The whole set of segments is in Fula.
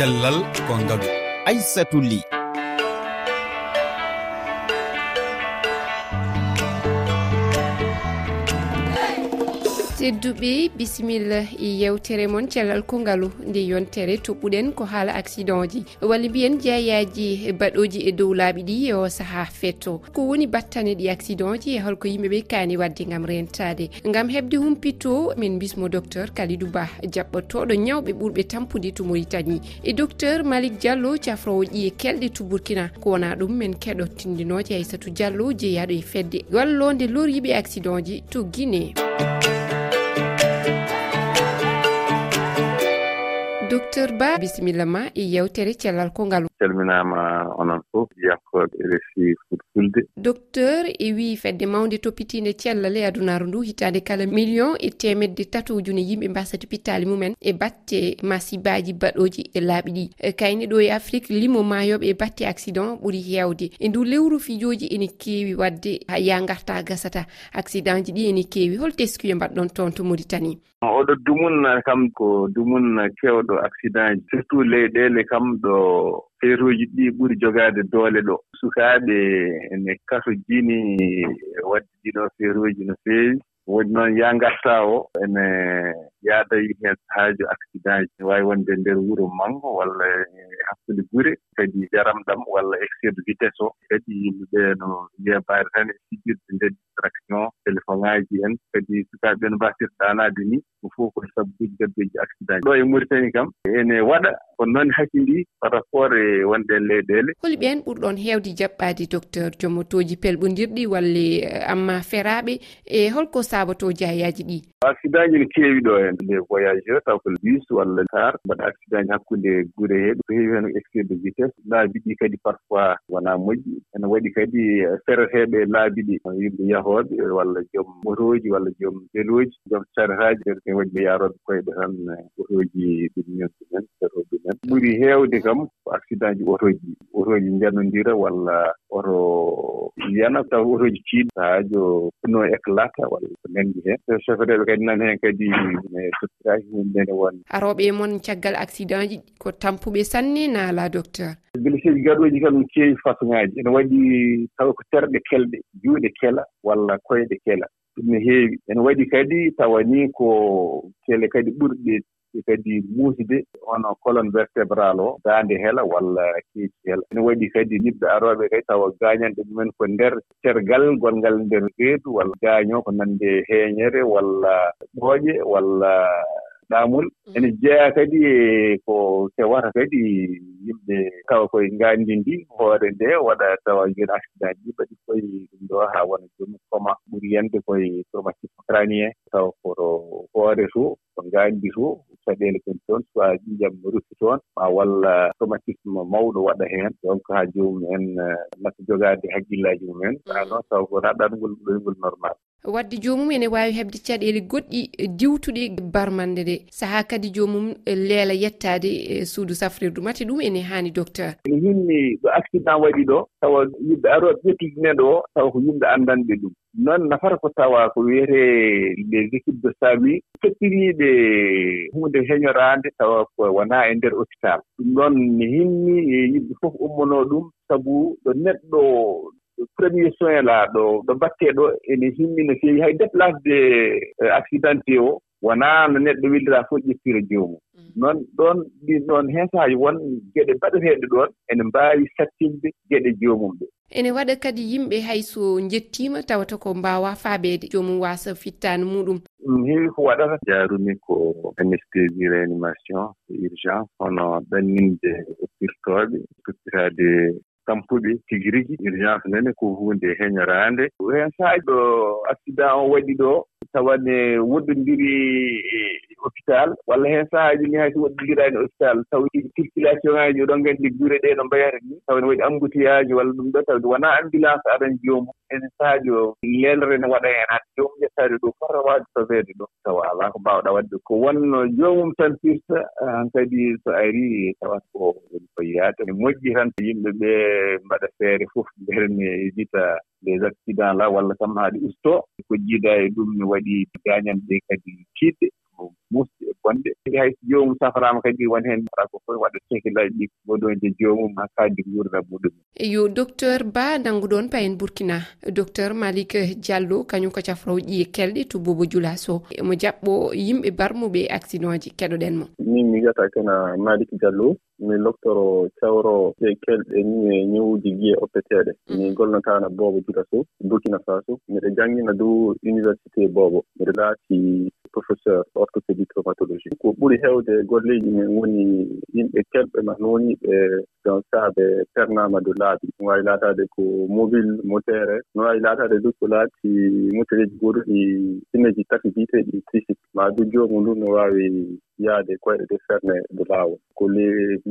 cellal ko ngadu. Aissatou ly. tedduɓe bisimilla e yewtere moon cellal kongalu nde yontere toɓɓuɗen ko haala accident ji. Walla mbiyen jeeyaji e baɗoji e dow laaɓi ɗi e o saaha fetto. Ko woni battane ɗi accident ji e holko yimɓeɓe kaani wadde gam rentade gam hebde humpito min bismo docteur kalidou ba jaɓɓotoɗo ñawɓe ɓurɓe tampude to maritani e docteur malik diallo cafrowo ƴiye kelɗe to burkina. Ko wona ɗum min keɗo tindinoje aissatou diallo jeeyaɗo e fedde. Wallode loriɓe accident ji to guinée. docteur ba bisimilla ma e yewtere cellal kongal. Calminama onon fof yakkoɓe resi fulfulde docteur e wi fedde mawde toppitinde cellal e adunaru ndu hitande kala million e temedde tati ujune yimɓe mbasata pittali mumen e batte masibaji baɗoji e laaɓi ɗi. E kayne ɗo e afrique limo mayoɓe e batte accident ɓuuri hewde e ndu lewru fijoji ene kewi wadde ya garta gasata. Accident ji ɗi ene kewi hol teskuye mbaɗɗon toon to maritani oɗo dumun kam ko dumun kewɗo accident ji. Surtout leyɗeele kam ɗo feeruuji ɗi ɓuri jogaade doole ɗo. Sukaaɓe ene kaso jini wadde ɗiɗo feeruuji no feewi. Woni noon yaa ngartaa o ene yaadayi heen haaju accident ji. Ne waawi wonde ndeer wuro manko walla e hakkunde gure. Kadi jaramɗam walla excès de vitesse o. Kadi yimɓe ɓee no wiya tan e sijirde ndeer distraction. téléphone ŋaaji en. Kadi sukaaɓe no mbasirta alaade ni ko fof ko sabbuji dabbeji accident. Ɗo e mauritanie kam ene waɗa kono noon hakkindi par rapport e wonde e leyɗeele holi ɓeen ɓurɗon heewde jaɓɓaadi docteur jomotoji pelɓondirɗi walle eh, amma feraaɓe e holko sabatoji jayaaji ɗi. Accident ji ne keewi ɗo heen les voyageur taw ko bus walla car mbaɗa accident ji hakkunde gure heeɓe. Ko heewi heen excès de vitesse. Laabi ɗi kadi parfois wonaa moƴƴi. Ene waɗi kadi eh, fereteeɓe laabi ɗi. Yimɓe yahooɓe walla walla joom motooji walla joom jelooji joom caretaji ene waɗi ɓe yaaroɓe koyɗe tan e otooji ɗum ɗumen men men. Ɓuri heewde kam ko accident ji otooji otooji njanondira walla oto yana taw otooji tiiɗi sahaajo puno éclata walla ko nanndi heen. Chauffeureɓe kadi nan heen kadi ne toppitaaki mum nene wonde arooɓe mon caggal accident ji ko tampuɓe sanne naala docteur. geleseeji gaɗooji kam no keewi façon ŋaaji ene waɗi tawa ko terɗe kelɗe juuɗe kela walla koyɗe kela. Ɗum ne heewi. Ene waɗi kadi tawa ni ko kele kadi ɓurɗe kadi muusde hono colonne vertébral o daande hela walla keeci hela. Ene waɗi kadi niɓɓe arooɓe kadi tawa gaañanɗe ɗumen ko ndeer tergal gongal ndeer reedu walla gaaño ko nande heeñere walla ɓooƴe walla ɗaamol mm. ene jeeya kadi e ko tewata kadi yimɓe tawa koye nganndi ndi hoore nde waɗa tawa yen accident ji. Mbaɗi koye ɗum ɗo haa wona jooni coma ɓuri yande koye traumatisme cranien tawa koto hoore to ko nganndi to caɗeele kon toon soit ƴiƴam rufi toon ma walla traumatisme mawɗo waɗa heen donc haa joomum en nata jogaade hakkillaaji mumen. Mm. Aa noon taw ko naɗɗatngol ɗoygol normal. wadde jomum ene wawi hebde caɗele goɗɗi eh, diwtuɗe barmande nde. Saaha kadi jomum eh, leela yettade eh, suudu safrirdu mate ɗum ene hani docteur. Ene hinni ɗo accident waɗi ɗo tawa yimɓe aroɓe ƴettude neɗo o tawa ko yimɓe anndanɓe ɗum. Noon nafata ko tawa ko wiyetee les équipes de sami kettiriiɓe huunde heñoraande tawa ko wonaa e ndeer hôpital. Ɗum noon ne hinni e yimɓe fof ummonoo ɗum sabu ɗo neɗɗo premier soin laaɗo ɗo ɗo mbattee ɗo ene himmi no feewi hay déplace eh, accidenté o wonaa no neɗɗo williraa fof ƴettira joomum mm. noon ɗoon ɗin ɗoon heen sahaaji won geɗe mbaɗeteeɗe ɗoon ene mbaawi sattinde geɗe joomum ɗe ene waɗa kadi yimɓe hay so njettiima tawata ko mbawa faabeede. Joomum waasa fittanu muɗum. Ɗum heewi ko waɗata. Jaarumi ko anesthésie réanimation urgence hono ɗanninde oppirtooɓe toppitaade tampuɓe tigi rigi urgence nene ko hunde e heñoraande hen saaji ɗo accident o waɗi ɗo tawane woɗɗondiri e, e hôpital walla heen sahaaji ni hay so woɗɗonndiraani hôpital taw circulation :fra ŋaaji oɗon nganndi gure ɗee ɗo mbayata ni tawa ne waɗi embouteillage walla ɗum ɗo tawde wonaa ambulance aɗan joomum enen sahaaji o lelere ne waɗa heen hade joomum ƴettaade ɗo fota waawde sobeede ɗo tawa alaa ko mbaawɗaa waɗde ko wonno joomum tan firta han kadi so arii tawata ko woni koye yaade ne moƴƴi tan yimɓe ɓee mbaɗa feere fof mbele ne evita des accident la walla kam haaɗi ustoo ko jiida e ɗum mi waɗi gañanɗe kadi tiiɗɗe ko mofti e bonde. Hay so joomum safraama kadi woni heen ara ko fof waɗa tehilaaji ɗi goɗonde joomum ha kaaddi ko yurda muɗumen yo docteur ba nannguɗon payen burkina. Docteur malik diallo kañum ko cafrow ƴiye kelɗe to bobo julaso mo jaɓɓo yimɓe barmuɓe accident ji keɗoɗen mo. Min mi wiyata kena malik diallo. mi loktoro cawro ɗe kelɗe ni e ñawuji giye oppeteɗe mm. mi golnotano boobo juta so burkina faso. Miɗo janngina dow université boobo. Miɗo laati professeur orthopédie traumatologie ko ɓuri heewde golleeji men woni yimɓe kelɓe ma nooni don ɗon sahaa ɓe pernaama dow laabi. No waawi laataade ko mobile motere no waawi laataade du ko laati motereeji gooduɗi sineji tati biiteeɗi tricik maa du joomu ndu no waawi yaade koyɗe de ferne ɗo laawol ko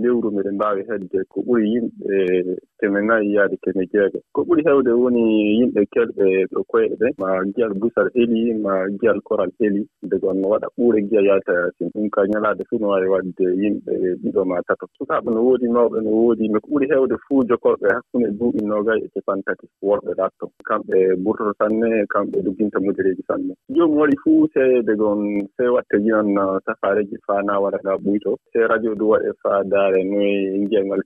lewru miɗen mbaawi hedde ko ɓuri yimɓe e, keme nayi yaade keme jeego ko ɓuri heewde woni yimɓe kelɓe ɗo koyɗe ɗe ma giyal busal helii ma giyal koral helii degon gonno waɗa ɓuure giya yaata yasin ɗum ka ñalaade fuu no waawi waɗde yimɓe ɗiɗo ma tato. Sukaaɓe no woodi mawɓe no woodi mais ko ɓuri heewde fuu jokorɓe hakkunde duuɓi noogay e capan tati worɓe ɗatto kamɓe ɓurtoto sanne kamɓe dugginta mudireeji sanne. Joomum waɗi fuu seede gon se watte jinan safaareji faa na waɗa ɓuyto. Se radio ɗum waɗe faa daare noye yingel ngal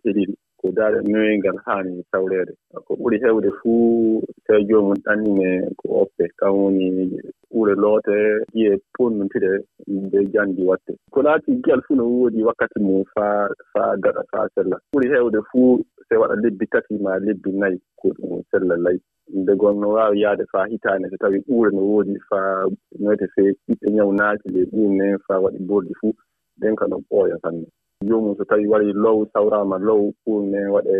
ko daare noye ngal haani tawreede. Ko ɓuri heewde fuu tawi joomum ɗannine ko oppe. Kan woni ɓure loote ƴiye ponnontire nde janndi watte ko laati giyal fuu no woodi wakkati mum faa faa gaɗa faa sella. Ɓuri heewde fuu se waɗa lebbi tati ma lebbi nayi ko ɗum sella layi. degol no waawi yahde faa hitaande so tawii ɓuure no woodi faa noyte fe ɓiɓɓe ñaw naaki ley ɓuurne faa waɗi bordi fuu ɗen ka ɗon ɓooya sanne joomum so tawii waɗi low sawraama low ɓuurne waɗe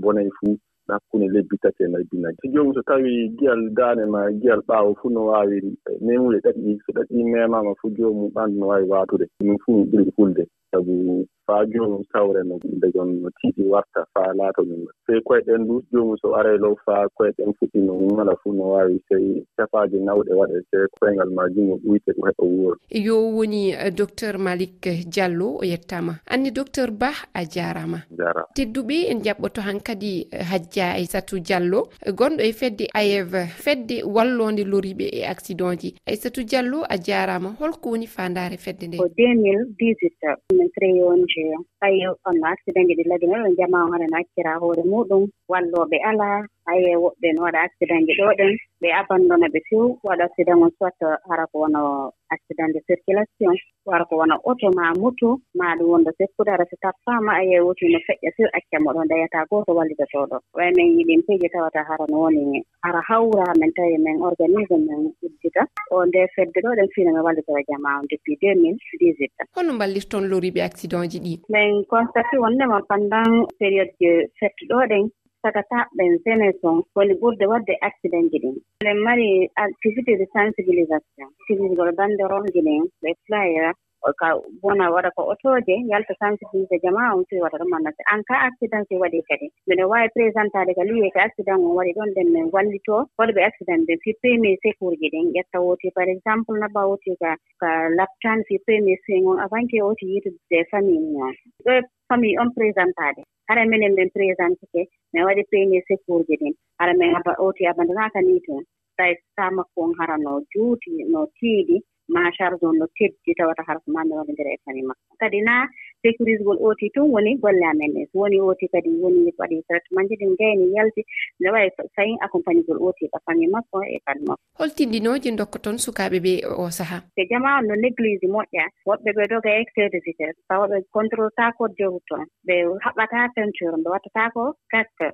bonay fuu hakkunde lebbi tati e nayyi binaji so joomum so tawii giyal daane ma giyal ɓaawo fuu no waawi e memude ɗaɗi so ɗaɗi ɗi memama fuu joomum ɓanndu no waawi waatude. Ɗum fuu mi ɓuri hulde. Sabu faa joomum tawre no ɓiɓɓe jon no tiiɗi warta faa laato ɗum sey koyeɗen du joomum so ara low faa koyeɗen fuɗɗi no mala fuu no waawi. Sey cafaaji nawɗe waɗe sey koyngal ma mo ɓuyte ɗum heɓa wuuro. Yo woni eh, docteur malik diallo o yettama anni docteur ba a jaarama jaarama tedduɓe en jaɓɓoto han kadi eh, hajja aissatou diallo. Gonɗo e fedde ayev fedde wallonde loriɓe e accident ji. Aissatou diallo a jaarama holko woni fandare fedde nde? Ko 2018 min créé ong jeyam tawi on no accident ji ɗi ladi men jama on hanana accira hoore muɗum. Walloɓe ala aye woɓɓe no waɗa accident ji ɗo ɗen ɓe abandona ɓe few waɗa accident on soit hara ko wono accident de circulation wara ko wona auto ma moto ma ɗum wonde sekkude ara so tappama a yehi woti no feƴƴa few accamo ɗon dayata goto wallitotoɗo way min yiɗin peeji tawata hara no woni hara hawra min tawi min organisé min uddita. O nde fedde ɗo ɗen fino min wallitora jama on depuis deux mille dix huit hono ballirton loriɓe accident ji ɗi? Min constaté wondema pendant période je fette ɗo ɗen saka sakataɓɓen sénéton woni ɓurde waɗde accident ji ɗin. Eɗen mari activité de sensibilisation civisgol bandirolji ɗin ɓe flyer ka bona waɗa ko otoje yalta sensibilisé jama on sowi waɗa ɗum annase. En cas accident si waɗi kadi. Miɗen wawi présentade ka liye ko accident on waɗi ɗon ɗen min wallito. Waɗɓe accident ɓe fi premier secour ji ɗin. Ƴetta woti par exemple nabba woti ka ka laptane fi premier soin on avant ke woti yitude famille on ɗo famille on présentade. Hara minen min présentike min waɗi premier secour ji ɗin. Hara min oti abandonaka ni toon. Sa sa makko on hara no juuti no tiiɗi. ma charge on no teddi tawata harsuma mi woni nder e fami makko. Kadi na sécurise gol oti tun woni golle amen ɗe so woni oti kadi woni waɗi traitement ji ɗin jeyni yalti nde wawi fayin accompagné gol oti ɗo e fami makko e fami makko. Holtindinoji dokka toon sukaɓe ɓe o saaha te jama on no néglige moƴƴa woɓɓe ɓe doga excès de vitesse tawa ɓe contrôle ta ko jowru toon ɓe haɓɓata peinture ɓe wattata ko gaste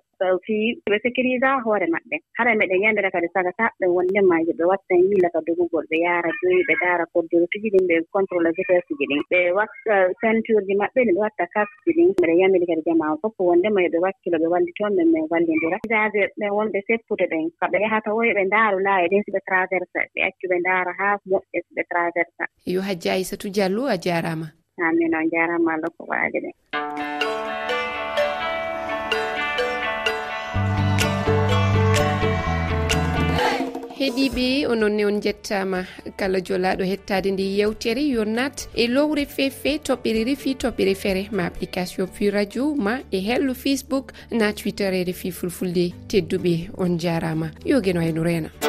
fi ɓe sécurisa hoore maɓɓe. Hara meɗen yandere kadi saga ɓe wondemaji ɓe watta yiila ka dogugol ɓe yaara joyi ɓe daara koddirutiji ɗin ɓe contrôle vitesse ji ɗin ɓe watta ceinture ji maɓɓe no ɓe watta casque ɗin. Mbeɗen yamiri kadi jama o fof wondema yoɓe e wakkilo ɓe wallitoon e ɓe min wallidira visage ɓen wonɓe seppude ɓen kaɓe yahata woy ɓe ndaaru laaya ɗin so ɓe traversa ɓe accu ɓe ndaara haa moƴƴe so ɓe traversa. Yo hajji aissatou diallo a jarama. Amin on jarama allah ko waali ɗen. heeɗiɓe ononne on jettama kala jolaɗo hettade nde yewtere yo nat e lowre fefe toɓɓere refi toɓɓere feere ma application fi radio ma e hello facebook na twitter e refi fulfulde tedduɓe on jarama yo gueno hayno reena